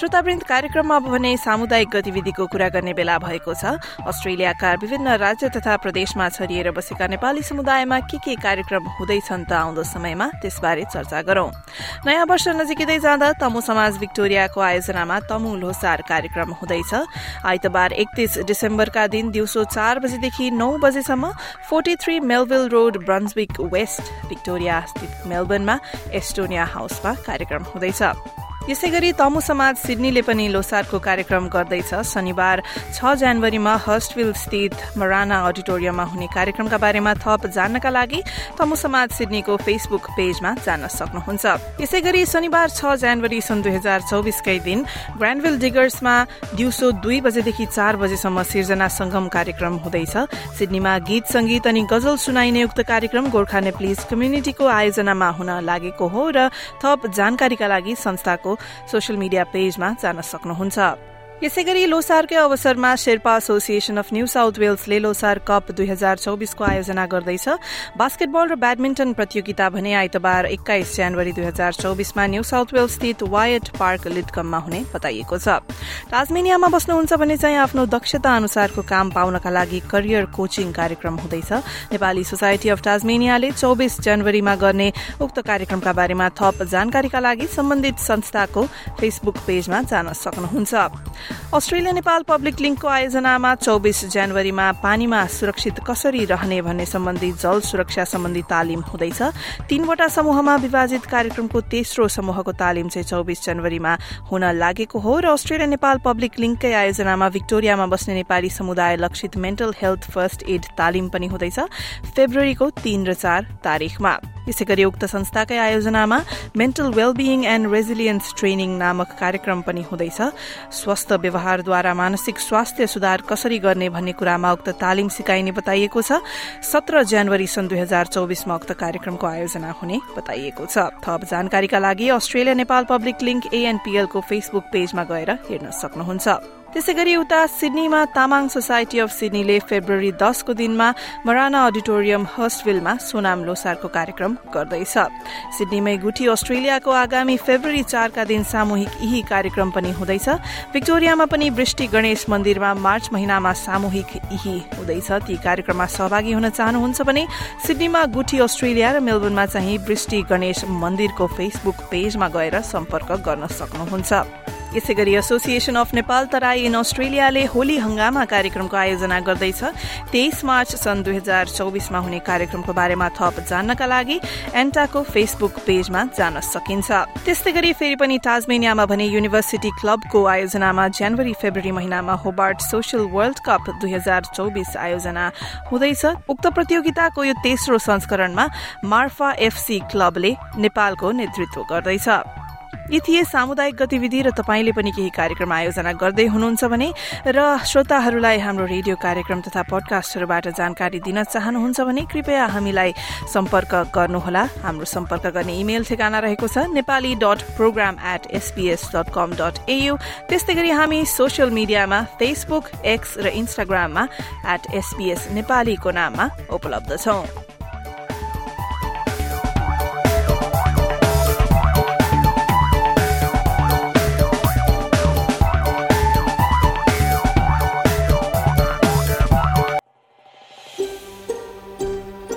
श्रोतावृन्द कार्यक्रममा अब भने सामुदायिक गतिविधिको कुरा गर्ने बेला भएको छ। अस्ट्रेलियाका विभिन्न राज्य तथा प्रदेशमा छरिएर बसेका नेपाली समुदायमा के के कार्यक्रम हुँदैछन् त आउँदो समयमा त्यसबारे चर्चा गरौं। नयाँ वर्ष नजिकै जाँदा तमु समाज विक्टोरियाको आयोजनामा तमु लोसार कार्यक्रम हुँदैछ। आइतबार एकतीस डिसेम्बरका दिन दिउँसो चार बजेदेखि नौ बजेसम्म forty three Melville Road Brunswick West Victoria स्थित मेलबर्नमा एस्टोनिया हाउसमा कार्यक्रम हुँदैछ। यसै गरी तमु समाज सिडनीले पनि लोसारको कार्यक्रम गर्दैछ। शनिबार छ जनवरीमा हर्स्टविल स्थित मराना अडिटोरियममा हुने कार्यक्रमका बारेमा थप जान्नका लागि तमु समाज सिडनीको फेसबुक पेजमा जान सक्नुहुन्छ। यसै गरी शनिबार छ जनवरी सन् दुई हजार चौबिसकै दिन ग्रान्डविल डिगर्समा दिउँसो दुई बजेदेखि चार बजेसम्म सिर्जना संगम कार्यक्रम हुँदैछ। सिडनीमा गीत संगीत अनि गजल सुनाइने उक्त कार्यक्रम गोर्खा नेप्लिज कम्युनिटीको आयोजनामा हुन लागेको हो र थप जानकारीका लागि संस्थाको सोसियल मिडिया पेजमा जान सक्नुहुन्छ। यसै गरी लोसारकै अवसरमा Sherpa Association of New South Wellesley Losar cup दुई हजार चौबिसको आयोजना गर्दैछ। बास्केटबल र ब्याडमिन्टन प्रतियोगिता भने आइतबार एक्काइस जनवरी दुई हजार चौबिसमा न्यू साउथ वेल्स स्थित वायट पार्क लिडकममा हुने बताइएको छ। टाजमेनियामा बस्नुहुन्छ भने चाहिँ आफ्नो दक्षता अनुसारको काम पाउनका लागि करियर कोचिङ कार्यक्रम हुँदैछ। नेपाली सोसाइटी अफ टाजमेनियाले चौबिस जनवरीमा गर्ने उक्त कार्यक्रमका बारेमा थप जानकारीका लागि सम्बन्धित संस्थाको फेसबुक पेजमा जान सक्नुहुन्छ। अस्ट्रेलिया नेपाल पब्लिक लिङ्कको आयोजनामा चौबिस जनवरीमा पानीमा सुरक्षित कसरी रहने भन्ने सम्बन्धी जल सुरक्षा सम्बन्धी तालिम हुँदैछ। तीनवटा समूहमा विभाजित कार्यक्रमको तेस्रो समूहको तालिम चाहिँ चौबिस जनवरीमा हुन लागेको हो र अस्ट्रेलिया नेपाल पब्लिक लिङ्ककै आयोजनामा विक्टोरियामा बस्ने नेपाली समुदाय लक्षित मेन्टल हेल्थ फर्स्ट एड तालिम पनि हुँदैछ फेब्रुअरीको तीन र चार तारीकमा यसै गरी उक्त संस्थाकै आयोजनामा mental wellbeing and resilience training नामक कार्यक्रम पनि हुँदैछ। स्वस्थ व्यवहारद्वारा मानसिक स्वास्थ्य सुधार कसरी गर्ने भन्ने कुरामा उक्त तालिम सिकाइने बताइएको छ। सत्र जनवरी सन् दुई हजार चौबिसमा उक्त कार्यक्रमको आयोजना हुने बताइएको छ। थप जानकारीका लागि अस्ट्रेलिया नेपाल पब्लिक लिङ्क एएनपीएलको फेसबुक पेजमा गएर हेर्न सक्नुहुन्छ। त्यसै गरी उता सिडनीमा तामाङ सोसाइटी अफ सिडनीले फेब्रुअरी दसको दिनमा मराना अडिटोरियम हर्स्टविलमा सोनाम लोसारको कार्यक्रम गर्दैछ। सिडनीमै गुठी अस्ट्रेलियाको आगामी फेब्रुअरी चारका दिन सामूहिक यही कार्यक्रम पनि हुँदैछ। विक्टोरियामा पनि वृष्टि गणेश मन्दिरमा मार्च महिनामा सामूहिक यही हुँदैछ। ती कार्यक्रममा सहभागी हुन चाहनुहुन्छ भने सिडनीमा गुठी अस्ट्रेलिया र मेलबर्नमा चाहिँ वृष्टि गणेश मन्दिरको फेसबुक पेजमा गएर सम्पर्क गर्न सक्नुहुन्छ। यसै गरी association of Nepal Terai in अस्ट्रेलियाले Holi हंगामा कार्यक्रमको आयोजना गर्दैछ। तेइस मार्च सन् दुई हजार चौबिसमा हुने कार्यक्रमको बारेमा थप जान्नका लागि एन्टाको फेसबुक पेजमा जान सकिन्छ। त्यस्तै गरी फेरि पनि टाजमेनियामा भने युनिभर्सिटी क्लबको आयोजनामा जनवरी फेब्रुअरी महिनामा होबार्ट सोसियल वर्ल्ड कप दुई हजार चौबिस आयोजना हुँदैछ। उक्त प्रतियोगिताको यो तेस्रो संस्करणमा मार्फा एफसी क्लबले नेपालको नेतृत्व गर्दैछ। यी थिए सामुदायिक गतिविधि र तपाईँले पनि केही कार्यक्रम आयोजना गर्दै हुनुहुन्छ भने र श्रोताहरूलाई हाम्रो रेडियो कार्यक्रम तथा पडकास्टहरूबाट जानकारी दिन चाहनुहुन्छ भने कृपया हामीलाई सम्पर्क गर्नुहोला। हाम्रो सम्पर्क गर्ने इमेल ठेगाना रहेको छ Nepali dot program at SBS dot com dot AU त्यस्तै गरी हामी सोसियल मिडियामा फेसबुक एक्स र इन्स्टाग्राममा एट एसपीएस नेपालीको नाममा उपलब्ध छौं।